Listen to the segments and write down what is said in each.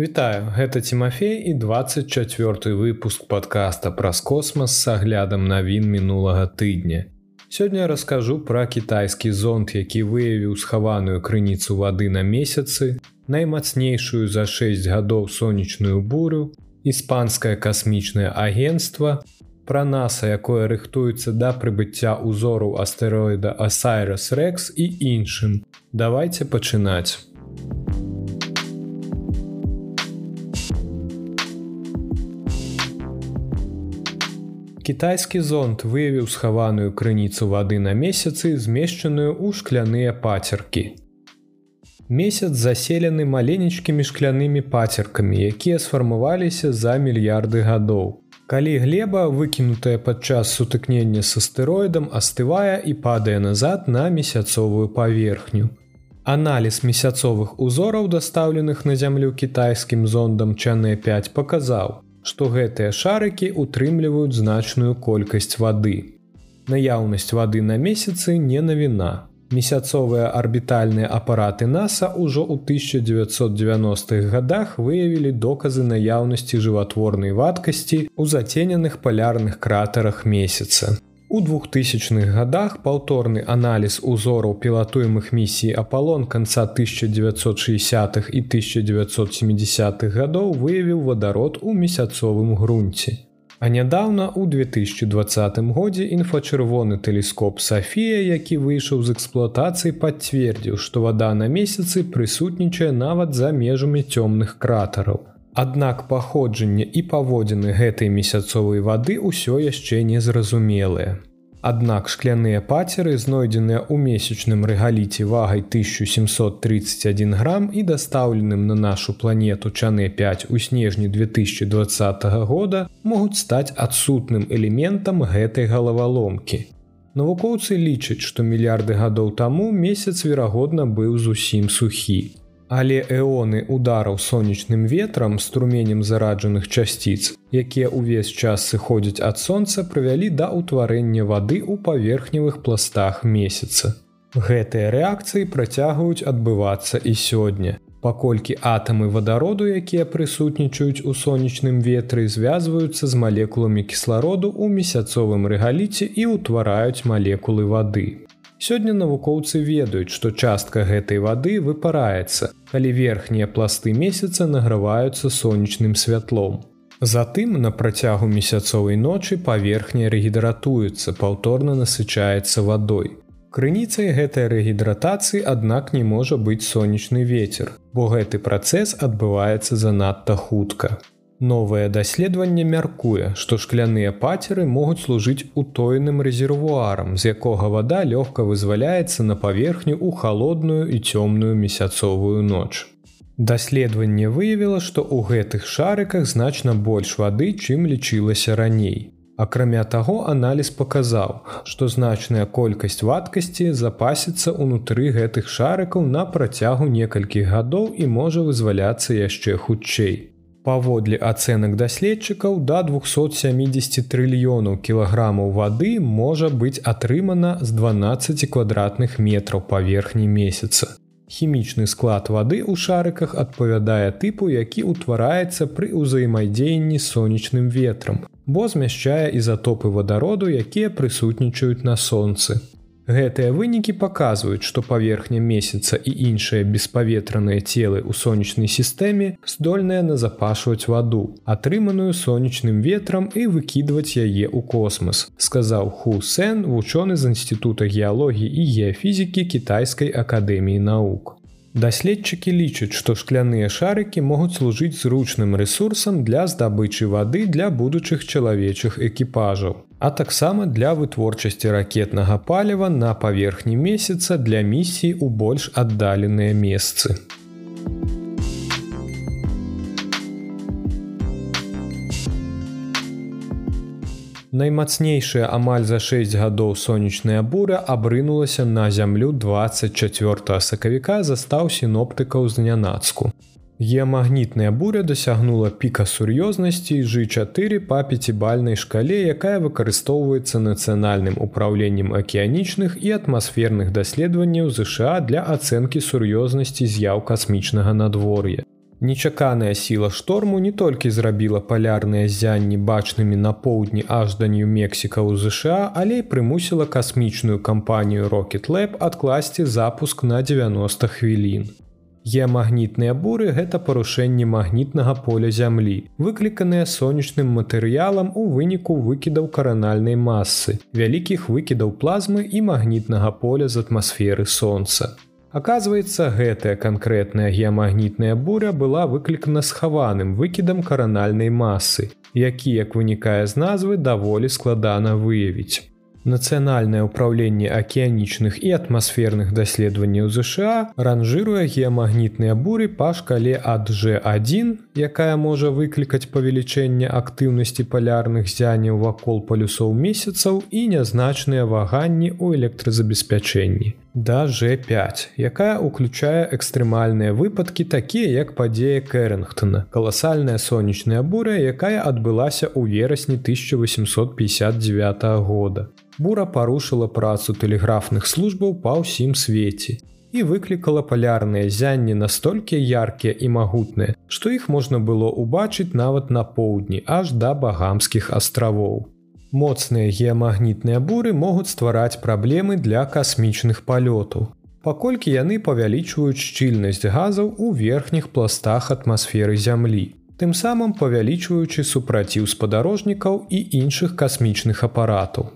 Вітаю, гэта Тимофей і 24 выпуск подкаста праз космас с аглядам навін мінулага тыдня. Сёння раскажу пра кітайскі зонт, які выявіў схаваную крыніцу вады на месяцы, наймацнейшую за 6 гадоў сонечную бурю, іспанскае касмічнае агенцтва, пра наса, якое рыхтуецца да прыбыцця ўзору астэроіда Асайрас Рекс і іншым. Давайте пачынаць. Кітайскі зонт выявіў схаваную крыніцу вады на месяцы, змешчаную ў шкляныя пацеркі. Месяц заселены маленечкімі шклянымі пацеркамі, якія сфармаваліся за мільярды гадоў. Калі глеба, выкінутая падчас сутыкнення з астэроідам, астывае і падае назад на месяцовую паверхню. Аналіз месяцовых узораў, дастаўленых на зямлю кітайскім зондам Чанэ 5 паказаў, што гэтыя шарыкі утрымліваюць значную колькасць вады. Наяўнасць вады на месяцы не навіна. Месяцовыя арбітальныя апараты NASAа ўжо ў 1990-х годах выявілі доказы наяўнасці жыватворнай вадкасці ў зацененых палярных кратарах месяца. У 2000-х годах паўторны аналіз узораў пілатуемых місій Апалон канца 1960-х і 1970-х гадоў выявіў вадарод у месяцовым грунце. А нядаўна у 2020 годзе інфачырвоны тэлескоп Сафія, які выйшаў з эксплуатацыі, пацвердзіў, што вада на месяцы прысутнічае нават за межамі цёмных кратараў. Аднак паходжанне і паводзіны гэтай месяцовай вады ўсё яшчэ незразумелыя. Аднак шкляныя пацеры, знойдзеныя ў месячным рэгаліце вагай 1731 грам і дастаўленым на нашу планету чаны 5 у снежні 2020 года могуць стаць адсутным элементам гэтай галаваломкі. Навукоўцы лічаць, што мільярды гадоў таму месяц верагодна быў зусім сухі. Але эоны удараў сонечным ветрам струменем зараджаных часціц, якія ўвесь час сыходзяць ад сонца, прывялі да ўтварэння вады ў паверхневых пластах месяца. Гэтыя рэакцыі працягваюць адбывацца і сёння. Паколькі атамы вадароду, якія прысутнічаюць у сонечным ветры, звязваюцца з малекуламі кіслароду ў месяцовым рэгаліце і ўтвараюць малекулы вады. Сёння навукоўцы ведаюць, што частка гэтай вады выпараецца, калі верхнія пласты месяца награваюцца сонечным святлом. Затым на працягу месяцовай ночы паверхня рэгідратуецца, паўторна насычаецца вадой. Крыніцай гэтай рэгідратацыі, аднак не можа быць сонечны ветер, бо гэты працэс адбываецца занадта хутка. Новае даследаванне мяркуе, што шкляныя пацеры могуць служыць утоеным рэзервуарам, з якога вада лёгка вызваляецца на паверхню ў халодную і цёмную месяцовую ноч. Даследаванне выявіла, што ў гэтых шарыках значна больш вады, чым лічылася раней. Акрамя таго, аналіз паказаў, што значная колькасць вадкасці запасіцца ўнутры гэтых шарыкаў на працягу некалькіх гадоў і можа вызваляцца яшчэ хутчэй. Паводле ацэнак даследчыкаў да 270 трыльёнаў кілаграмаў вады можа быць атрымана з 12 квадратных метраў паверхні месяца. Хімічны склад вады ў шарыках адпавядае тыпу, які ўтвараецца пры ўзаемадзеянні сонечным ветрам, бо змяшчае ізатопы вадароду, якія прысутнічаюць на сонцы. Гэтыя вынікі паказваюць, што паверхня месяца і іншыя беспаветраныя целы ў сонечнай сістэме здольныя назапашваць ваду, атрыманую сонечным ветрам і выкідваць яе ў космас, сказаў Ху Сэн, вучоны з інстытута геалогіі і геафізікі кітайскай акадэміі навук. Даследчыкі лічаць, што шкляныя шарыкі могуць служыць зручным рэсурсам для здабычы вады для будучых чалавечых экіпажаў, а таксама для вытворчасці ракетнага паліва на паверхні месяца для місій у больш аддаленыя месцы. Наймацнейшая амаль за 6 гадоў сонечная буря абрынулася на зямлю 24 сакавіка застаў сіноптыкаў з нянацку. Геамагнітная буря дасягнула піка сур'ёзнасці G4 па пяцібальнай шкале, якая выкарыстоўваецца нацыянальным управленнем акіянічных і атмасферных даследаванняў ЗША для ацэнкі сур'ёзнасці з'яў касмічнага надвор'я. Нечаканая сіла шторму не толькі зрабіла палярныя зянні бачнымі на поўдні аж да нью-мексіка ў ЗША, але і прымусіла касмічную кампанію Rocket Lab адкласці запуск на 90 хвілін. Геамагнітныя буры гэта парушэнне магнітнага поля зямлі, выкліканыя сонечным матэрыялам у выніку выкідаў каранальнай масы, вялікіх выкідаў плазмы і магнітнага поля з атмасферы сонца. Аказваецца, гэтая канкрэтная геамагнітная буря была выклікана схаваным выкідам каранальнай масы, які, як вынікае з назвы, даволі складана выявіць. Нацыянальнае ўправленне акіянічных і атмасферных даследаванняў ЗША ранжыруе геамагнітныя буры па шкале ад G1, якая можа выклікаць павелічэнне актыўнасці палярных зяняў вакол палюсоў месяцаў і нязначныя ваганні ў электразабеспячэнні. Да G5, якая ўключае экстрэмальныя выпадкі такія як падзея Кэрынгтона, каласальная сонечная буря, якая адбылася ў верасні 1859 года бура парушыла працу тэлеграфных службаў па ўсім свеце і выклікала палярныя зянні настолькі яркія і магутныя, што іх можна было ўбачыць нават на поўдні аж да багамскіх астравоў. Моцныя геамагнітныя буры могуць ствараць праблемы для касмічных палётаў. Паколькі яны павялічваюць шчыльнасць газаў у верхніх пластах атмасферы зямлі, тым самым павялічваючы супраціў спадарожнікаў і іншых касмічных апаратаў.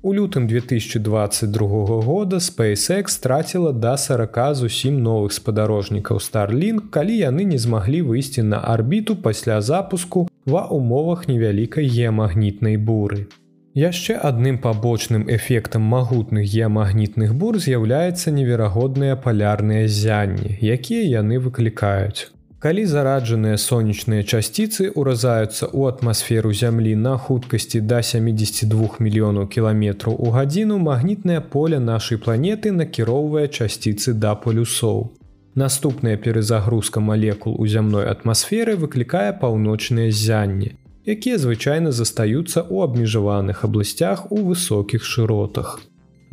У лютым 2022 года SpaceX страціла да 40 зусім новых спадарожнікаў Starlink, калі яны не змаглі выйсці на арбіту пасля запуску ва умовах невялікай геамагнітнай буры. Яшчэ адным пабочным эфектам магутных геамагнітных бур з'яўляецца неверагодныя палярныя зянні, якія яны выклікаюць. Калі зараджаныя сонечныя часціцы ўразаюцца ў атмасферу зямлі на хуткасці да 72 мільёнаў кіламетраў у гадзіну магнітнае поле нашай планеты накіроўвае часціцы да полюсоў. Наступная перезагрузка малекул у зямной атмасферы выклікае паўночныя зянні, якія звычайна застаюцца ў абмежаваных абласцях у высокіх шыротах.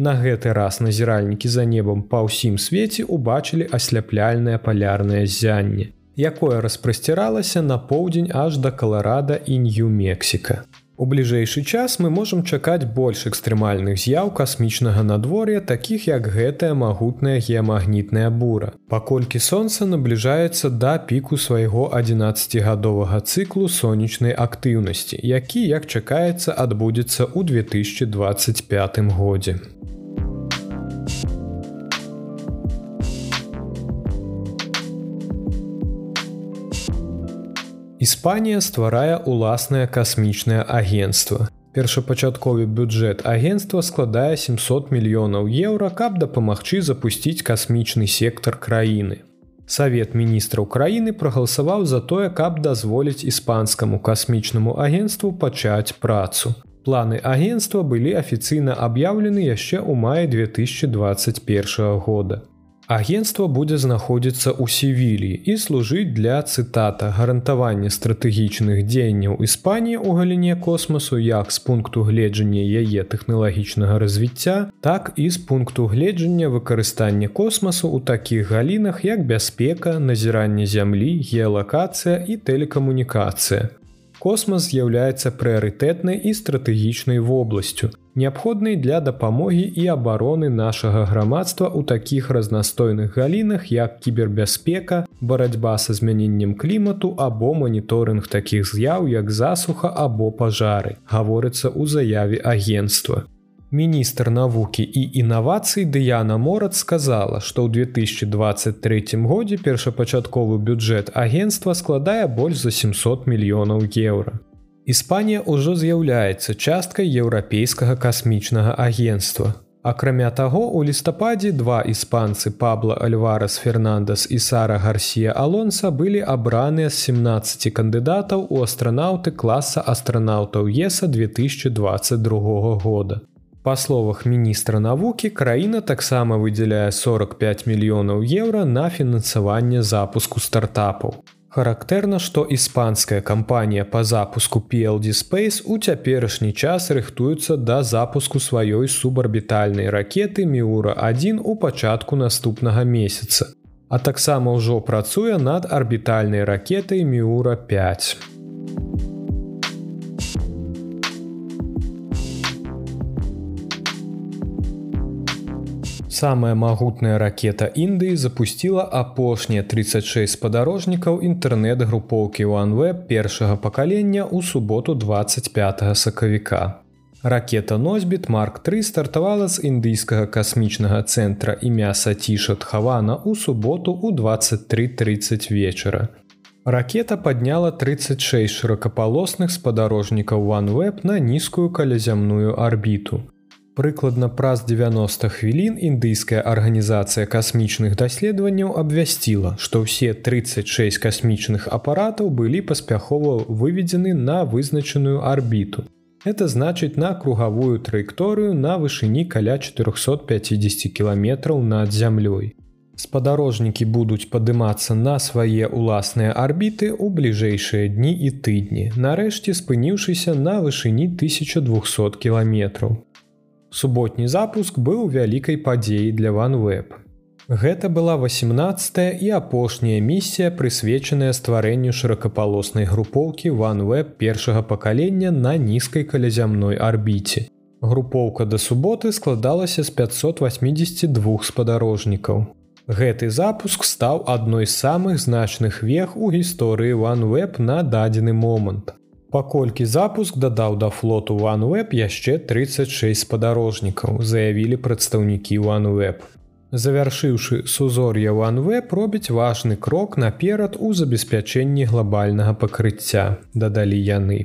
На гэты раз назіральнікі за небам па ўсім свеце ўбачылі асляпляльнае палярнае зянне якое распрасціралася на поўдзень аж да каларада і нью-мексіка. У бліжэйшы час мы можам чакаць больш экстрэмальных з'яў касмічнага надвор'я, такіх як гэтая магутная геамагнітная бура. Паколькі сонца набліжаецца да піку свайго 11гадовага цыклу сонечнай актыўнасці, які, як чакаецца, адбудзецца ў 2025 годзе. Іспанія стварае уласнае касмічнае агенцтва. Першапачатковы бюджэт агенства складае 700 мільёнаў еўра, каб дапамагчы запусціць касмічны сектар краіны. Савет міністраў краіны прагаласаваў за тое, каб дазволіць іспанскаму касмічнаму агенству пачаць працу. Планы агенства былі афіцыйна аб'яўлены яшчэ ў маі 2021 года. Агенцтва будзе знаходзіцца ў севіліі і служыць для цытата гарантавання стратэгічных дзеянняў Іспаніі ў галіне космасу як з пункту гледжання яе тэхналагічнага развіцця, так і з пункту гледжання выкарыстання космасу ў такіх галінах як бяспека, назіранне зямлі, геалакацыя і тэлекамунікацыя. Космас з'яўляецца прыярытэтнай і стратэгічнай вобласцю, неабходнай для дапамогі і абароны нашага грамадства ў такіх разнастойных галінах, як кібербяспека, барацьба са змяненнем клімату або маніторынг такіх з'яў, як засуха або пажары, гаворыцца ў заяве агенства. Міністр навукі і інавацый Дыяна Морат сказала, што ў 2023 годзе першапачатковы бюджэт агенства складае больш за 700 мільёнаў еўра. Іспанія ўжо з'яўляецца часткай еўрапейскага касмічнага агенства. Акрамя таго, у лістападзе два іспанцы Пабло Альварас Фернандас і Сара Гарсія Алонса былі абраныя з 17 кандыдатаў у астранаўты класа астранаўтаў ЕСа 2022 года. Па словах міністра навукі краіна таксама выдзяляе 45 мільёнаў еўра на фінансаванне запуску стартапаў. Характэрна, што іспанская кампанія па запуску PLD Space у цяперашні час рыхтуецца да запуску сваёй субарбітальнай ракеты Міура 1 у пачатку наступнага месяца. а таксама ўжо працуе над арбітальнай ракетай Мюра 5. Самая магутная ракета Індыі запусціла апошнія 36 спадарожнікаў інтэрнэт-групоўкі OneWeb першага пакалення ў суботу 25 сакавіка. Ракета носьбіт Марк 3 стартавала з індыйскага касмічнага цэнтра імя Саціша Тхавана ў суботу ў 23:30 вечара. Ракета падняла 36 шырокапалосных спадарожнікаў OneWeb на нізкую калязямную арбіту. Прыкладна праз 90 хвілін індыйская арганізацыя касмічных даследаванняў абвясціла, што ўсе 36 касмічных апаратаў былі паспяхова выведзены на вызначаную арбіту. Это значыць на кругавую траекторыю на вышыні каля 450 кіламетраў над зямлёй. Спадарожнікі будуць падымацца на свае ўласныя арбіты ў бліжэйшыя дні і тыдні, нарэшце спыніўшыся на вышыні 1200 кіламетраў суботні запуск быў вялікай падзеяй для OneWeb. Гэта была 18 і апошняя місія, прысвечаная стварэнню шыракапалоснай групоўкі OneWeb першага пакалення на нізкай калязямной арбіце. Групоўка да суботы складалася з 582 спадарожнікаў. Гэты запуск стаў адной з самых значных вех у гісторыі OneWeb на дадзены момант паколькі запуск дадаў да флоту OneWeb яшчэ 36 спадарожнікаў заявілі прадстаўнікі OneWeb. Завяршыўшы сузор'я OneWeb робіць важны крок наперад у забеспячэнні глобальнага пакрыцця, дадалі яны.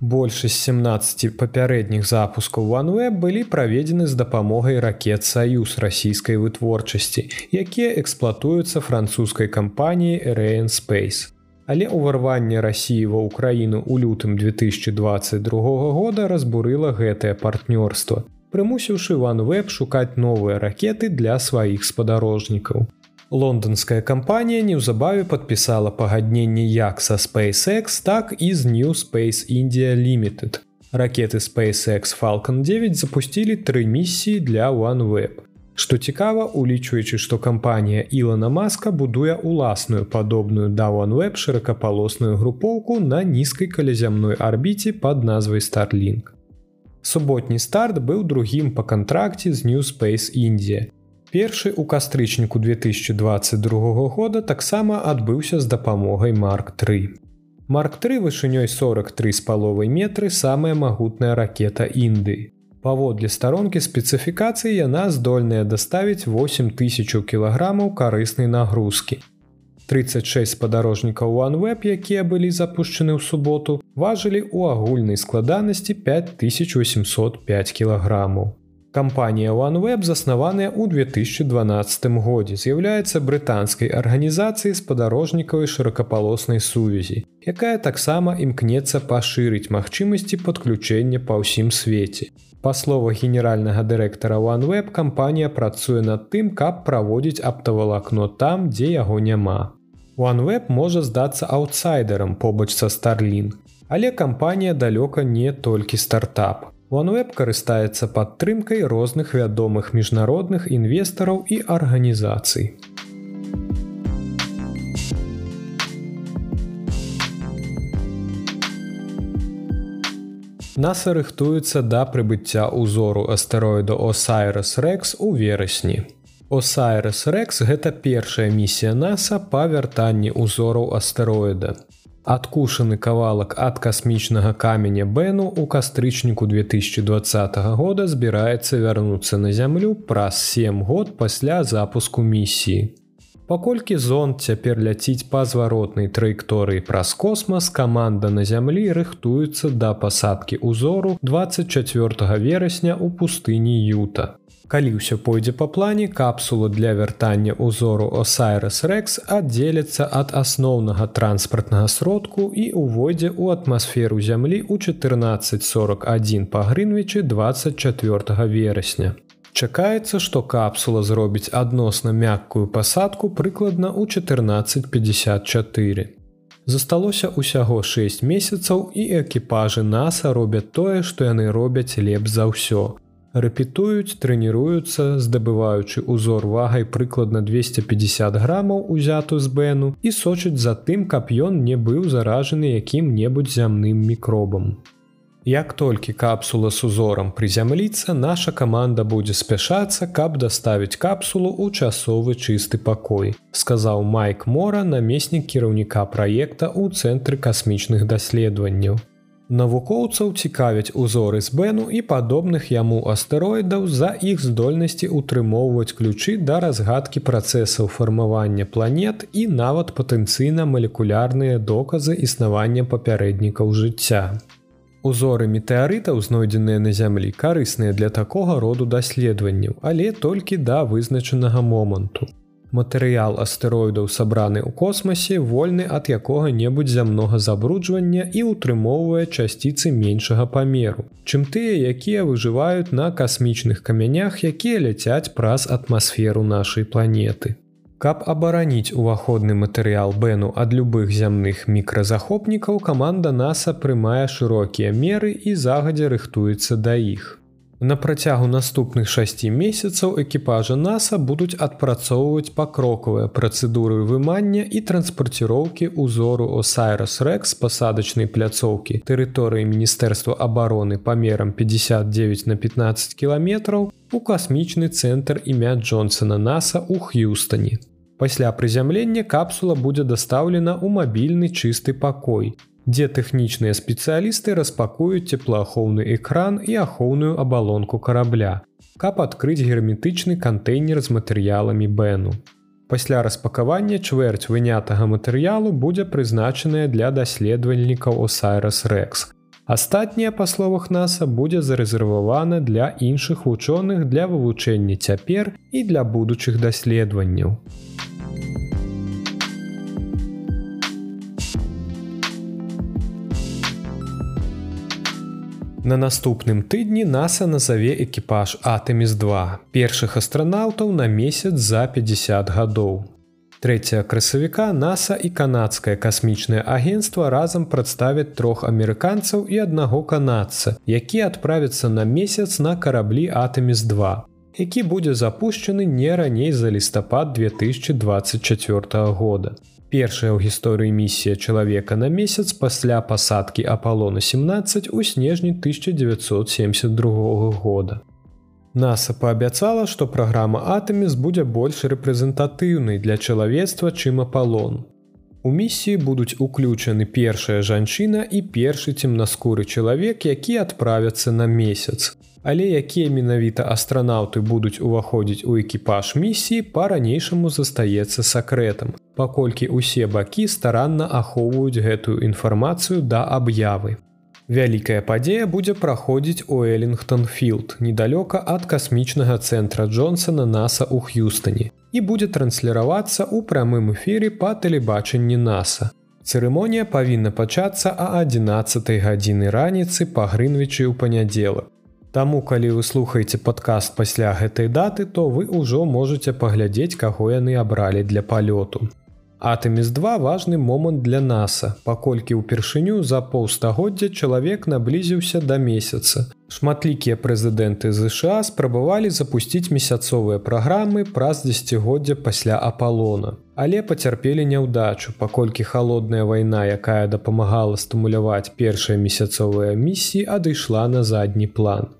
Большасць 17 папярэдніх запускаў OneWeb былі праведзены з дапамогай ракет саюз расійскай вытворчасці, якія эксплуатуюцца французскай кампаніяй RN Space. Але ўварванне рассіі ва ўкраіну ў лютым 2022 года разбурыла гэтае партнёрства, прымусіўшы OneWeb шукаць новыя ракеты для сваіх спадарожнікаў. Лондонская кампанія неўзабаве падпісала пагадненне як са SpaceX, так і з New Space India Limited. Ракеты SpaceX Falcon 9 запусцілі тры місіі для OneWeb. Што цікава, улічваючы, што кампанія Ілана Маска будуе ўласную падобную да OneWeb шыракапалосную групоўку на нізкай калязямной арбіце пад назвай Starlink. Суботні старт быў другім па кантракце з New Space India. Першы ў кастрычніку 2022 года таксама адбыўся з дапамогай Марк 3. Марк 3 вышынёй 43 з паловай метры самая магутная ракета Індыі. Паводле старонкі спецыфікацыі яна здольная даставіць 8000 кілаграмаў карыснай нагрузкі. 36 спадарожнікаў OneWeb, якія былі запущены ў суботу, важылі ў агульнай складанасці 5805 кілаграмаў. Кампанія OneWeb заснаваная ў 2012 годзе з'яўляецца брытанскай арганізацыяй спадарожнікавай шыракапалоснай сувязі, якая таксама імкнецца пашырыць магчымасці падключэння па ўсім свеце. Па словах генеральнага дырэктара OneWeb кампанія працуе над тым, каб праводзіць аптавалакно там, дзе яго няма. OneWeb можа здацца аўтсайдерам побач са Starlin, але кампанія далёка не толькі стартап. OneWeb карыстаецца падтрымкай розных вядомых міжнародных інвестараў і арганізацый. NASA рыхтуецца да прыбыцця ўзору астэроіда Осайрас Рекс у верасні. Осайрас Рекс гэта першая місія NASA па вяртанні ўзораў астэроіда. Адкушаны кавалак ад касмічнага каменя Бэну ў кастрычніку 2020 года збіраецца вярнуцца на зямлю праз 7 год пасля запуску місіі. Паколькі зонт цяпер ляціць па зваротнай траекторыі праз космас, каманда на зямлі рыхтуецца да пасадкі ўзору 24 верасня ў пустыні Юта. Калі ўсё пойдзе па плане, капсула для вяртання ўзору Осайрас Рекс аддзеляцца ад асноўнага транспартнага сродку і ўвойдзе ў атмасферу зямлі ў 1441 па Грынвічы 24 верасня. Чакаецца, што капсула зробіць адносна мяккую пасадку прыкладна ў 1454. Засталося ўсяго 6 месяцаў і экіпажы NASAа робяць тое, што яны робяць лепш за ўсё. Рэпетуюць, трэніруюцца, здабываючы ўзор вагай прыкладна 250 грамаў узяту з бэну і сочыць за тым, каб ён не быў заражаны якім-небудзь зямным мікробам. Як толькі капсула з узорам прызямліцца, наша каманда будзе спяшацца, каб даставіць капсулу ў часовы чысты пакой, сказаў Майк Мора, намеснік кіраўніка праекта ў цэнтры касмічных даследаванняў. Навукоўцаў цікавяць узоры з бэну і падобных яму астэроідаў за іх здольнасці ўтрымоўваць ключы да разгадкі працэсаў фармавання планет і нават патэнцыйна малекулярныя доказы існавання папярэднікаў жыцця. Узоры метэарытаў, знойдзеныя на зямлі, карысныя для такога роду даследаванняў, але толькі да вызначанага моманту. Матэрыял астэроідаў сабраны ў космасе вольны ад якога-небудзь зямнога забруджвання і ўтрымоўвае часціцы меншага памеру, чым тыя, якія выжываюць на касмічных камянях, якія ляцяць праз атмасферу нашай планеты. Каб абараніць уваходны матэрыял бэну ад любых зямных мікразахопнікаў каманда NASAа прымае шырокія меры і загадзя рыхтуецца да іх. На працягу наступных шасці месяцаў экіпажа NASAа будуць адпрацоўваць пакрокавыя працэдуры вымання і транспарціроўкі ўзору Осайрас Рэкс пасадачнай пляцоўкі тэрыторыі міністэрства абароны памерам 59 на 15 кіламетраў у касмічны цэнтр імя Джонсона NASAа ў Х'юстане. Пасля прызямлення капсула будзе дастаўлена ў мабільны чысты пакой, дзе тэхнічныя спецыялісты распакуюць цеплаахоўны экран і ахоўную абалонку карабля, каб адкрыць герметычны кантэйнер з матэрыяламі бэну. Пасля распакавання чвэрць вынятага матэрыялу будзе прызначаная для даследавальнікаў Осайрас Рэкс. Астатняе па словах NASAа будзе зарэзервавана для іншых вучоных для вывучэння цяпер і для будучых даследаванняў. На наступным тыдні NASAа назаве экіпаж Атэміс-2, першых астранаўтаў на месяц за 50 гадоў. 3 красавіка NASAа і канадскае касмічнае агенцтва разам прадставяць трох амерыканцаў і аднаго канадца, які адправяцца на месяц на караблі Атэміс-2, які будзе запущены не раней за лістапад 2024 года першая ў гісторыі місія чалавека на месяц пасля пасадкі Апалона 17 у снежні 1972 года. NASAа паабяцала, што праграма Атэміс будзе больш рэпрэзентатыўнай для чалавецтва, чым Апалон. У місіі будуць уключаны першая жанчына і першы цемнаскуры чалавек, які адправяцца на месяц але якія менавіта астранаўты будуць уваходзіць у экіпаж місіі па-ранейшаму застаецца сакрэтам, паколькі ўсе бакі старанна ахоўваюць гэтую інфармацыю да аб'явы. Вялікая падзея будзе праходзіць у Эллингтон-філд, недалёка ад касмічнага цэнтра Джонсона NASAа ў Х'юстане і будзе трансліравацца ў прамым эфіры па тэлебачанні NASAа. Цырымонія павінна пачацца а 11 гадзіны раніцы па грынвічы ў панядзелак. Таму калі вы слухаеце падкаст пасля гэтай даты, то вы ўжо можете паглядзець, каго яны абралі для палёту. Атэміс-2 важны момант для NASAа, паколькі ўпершыню за паўстагоддзя чалавек наблізіўся да месяца. Шматлікія прэзідэнты ЗША спрабавалі запусціць месяцовыя праграмы праз дзесяцігоддзя пасля апалона. Але пацярпелі няўдачу, паколькі халодная вайна, якая дапамагала стымуляваць першыя месяцовыя місіі, адышла на задні план.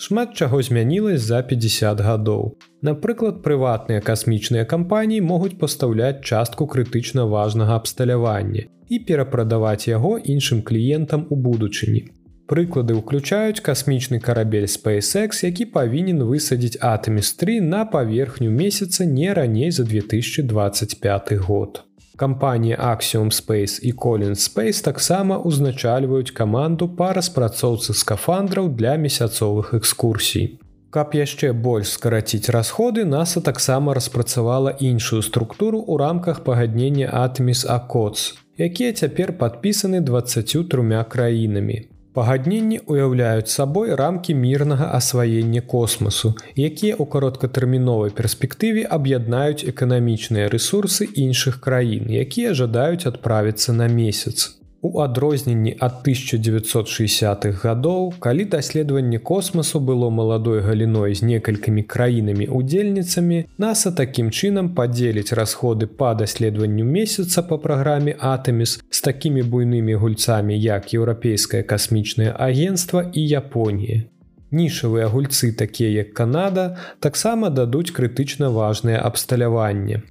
Шмат чаго змянілась за 50 гадоў. Напрыклад, прыватныя касмічныя кампаніі могуць пастаўляць частку крытычна важнага абсталявання і перапрадаваць яго іншым кліентам у будучыні. Прыклады ўключаюць касмічны карабель SpaceX, які павінен высадзіць Атэміс3 на паверхню месяца не раней за 2025 год. Кампанія Axiom Space і Colin Space таксама ўзначальваюць каманду па распрацоўцы скафандраў для месяцовых экскурсій. Каб яшчэ больш скараціць расходы, NASAа таксама распрацавала іншую структуру ў рамках пагаднення Атміс Акоц, якія цяпер падпісаны 23 краінамі. Пагадненні ўяўляюць сабой рамкі мірнага асваення космасу, якія ў кароткатэрміновай перспектыве аб'яднаюць эканамічныя рэсурсы іншых краін, якія жадаюць адправіцца на месяц. У адрозненні ад 1960-х гадоў, калі даследаванне космасу было маладой галіной з некалькімі краінамі удзельніцамі, NASAа такім чынам падзеліць расходы па даследаванню месяца па праграме Атэміс з такімі буйнымі гульцамі, як еўрапейскае касмічнае агенцтва і Японія. Нішавыя гульцы, такія як Канада, таксама дадуць крытычна важнае абсталяванне.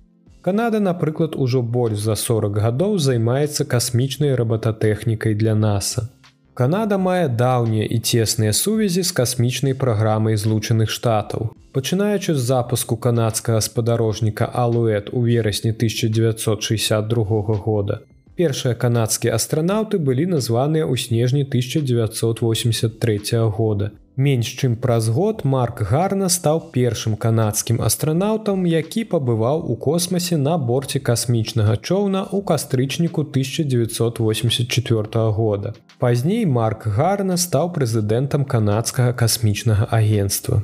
Канада, напрыклад, ужо больш за 40 гадоў займаецца касмічнай рабататэхнікай для NASAа. Канада мае даўнія і цесныя сувязі з касмічнай праграмай злучаных штатаў. Пачынаючы з запуску канадскага спадарожніка Алуэт у верасні 1962 года. Першыя канадскія астранаўты былі названыя ў снежні 1983 года. Менш чым праз год Марк Гарна стаў першым канадскім астранаўтам, які пабываў у космасе на борце касмічнага чоўна ў кастрычніку 1984 года. Пазней Марк Гарна стаў прэзідэнтам канадскага касмічнага агенства.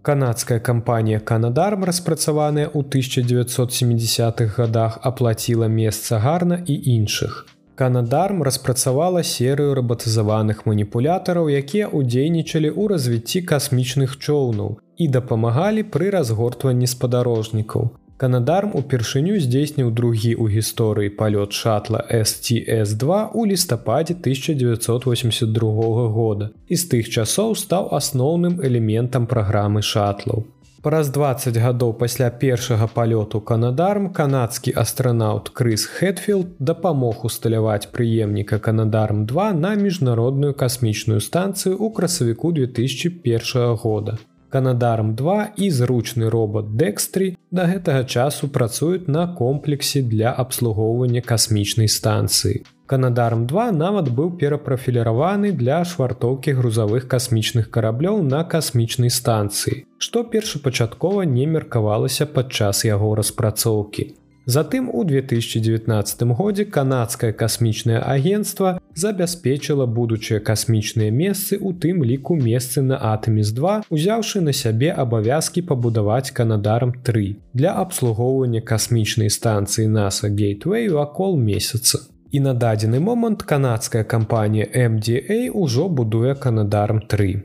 Канадская кампанія Канадарм, распрацаваная ў 1970-х годах, аплаціла месца гарна і іншых. Канадарм распрацавала серыю рабатызаваных маніпулятараў, якія ўдзейнічалі ў развіцці касмічных чоўнаў і дапамагалі пры разгортванні спадарожнікаў. Канадарм упершыню здзейсніў другі ў гісторыі палёт шатла STS2 у лістападзе 1982 года і з тых часоў стаў асноўным элементам праграмы шатлаў. Праз 20 гадоў пасля першага палёту канадарм канадскі астранаўт Крыс Хэтфілд дапамог усталяваць прыемніка канадарм 2 на міжнародную касмічную станцыю ў красавіку 2001 года. Канадарм 2 і зручны робот Дэкстрі да гэтага часу працуюць на комплексе для абслугоўвання касмічнай станцыі. Канадарм 2 нават быў перапрафіліраваны для швартоўкі грузавых касмічных караблёў на касмічнай станцыі, што першапачаткова не меркавалася падчас яго распрацоўкі. Затым у 2019 годзе канадскае касмічнае агенцтва забяспечыла будучыя касмічныя месцы у тым ліку месцы на Атэміс2, узяўшы на сябе абавязкі пабудаваць канадарм 3 для абслугоўвання касмічнай станцыі NASAа Гейтвей вакол месяца і на дадзены момант канадская кампанія MDA ўжо будуе канадарм 3.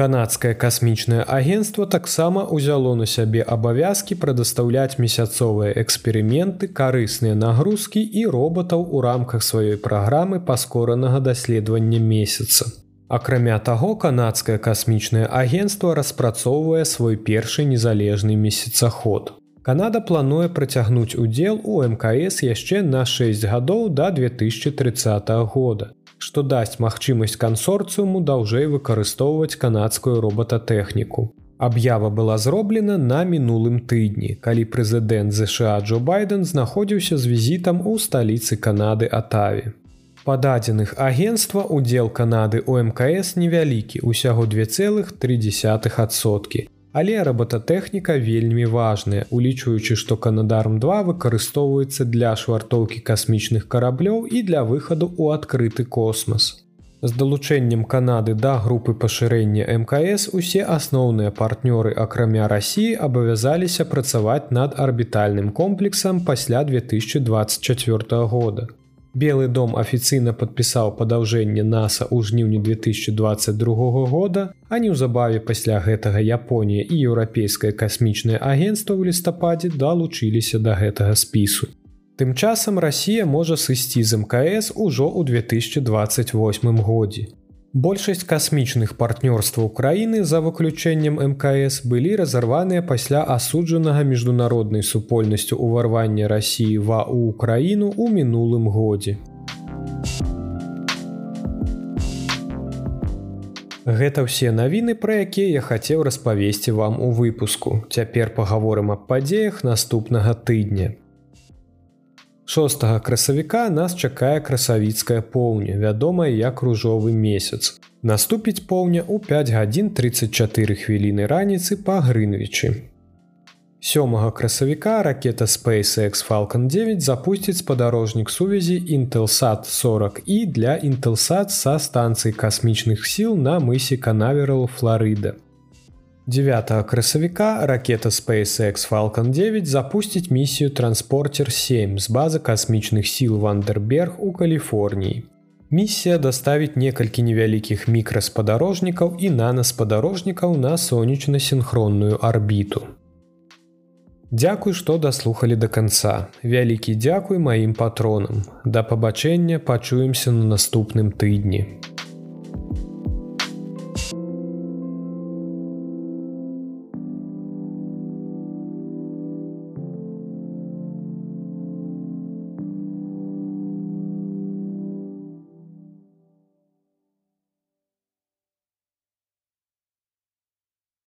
Канадскае касмічнае агенцтва таксама ўзяло на сябе абавязкі прадастаўляць месяцовыя эксперыменты, карысныя нагрузкі і роботаў у рамках сваёй праграмы паскоранага даследавання месяца. Акрамя таго, канадскае касмічнае агенцтва распрацоўвае свой першы незалежны месяцаход. Канада плануе працягнуць удзел у мкс яшчэ на 6 гадоў да 2030 года што дасць магчымасць кансорцыуму даўжэй выкарыстоўваць канадскую роботатэхніку. Аб'ява была зроблена на мінулым тыдні, калі прэзідэнт ЗША Джо байден знаходзіўся з візітам у сталіцы Канады Атаве. Па дадзеных агенства удзел Канады у мкс невялікі усяго 2,3соткі Але роботатэхніка вельмі важная, улічваючы, што Канадарм 2 выкарыстоўваецца для швартоўкі касмічных караблёў і для выхаду ў адкрыты космас. З далучэннем Канады да групы пашырэння МКС усе асноўныя партнёры акрамя рассіі абавязаліся працаваць над арбітальным комплексам пасля 2024 года. Белы дом афіцыйна падпісаў падаўжэнне NASAа ў жніўні 2022 года, а неўзабаве пасля гэтага Японія і еўрапейскае касмічнае агенцтва ў лістападзе далучыліся да гэтага спісу. Тым часам Расія можа сысці з МКС ужо ў 2028 годзе. Большасць касмічных партнёрстваў краіны за выключэннем мкс былі разарваныя пасля асуджанага міжнароднай супольнасцю ўварвання рассіі ва ў украіну ў мінулым годзе. Гэта ўсе навіны, пра якія я хацеў распавесці вам у выпуску. Цяпер пагаворым аб падзеях наступнага тыдня. 6 красавіка нас чакае красавіцкая поўня, вядомая як ружовы месяц. Наступіць поўня ў 5 гадзін 34 хвіліны раніцы па грынвічы. Сёмага красавіка ракета SpaceX Falcon 9 запусціць спадарожнік сувязі Intelsat 40 і для Intelsat са станцыі касмічных сіл на мысе Канаверал Флорыда. 9 красавіка ракета SpaceX Falcon 9 запусціць місію транспортер 7 з базы касмічных сіл Вандерберг у Каліфорніі. Місія даставіць некалькі невялікіх мікраспадарожнікаў і нанаспадарожнікаў на сонечна-сінхронную арбіту. Дзякуй, што даслухалі да канца. Вялікі дзякуй маім патронам. Да пабачэння пачуемся на наступным тыдні.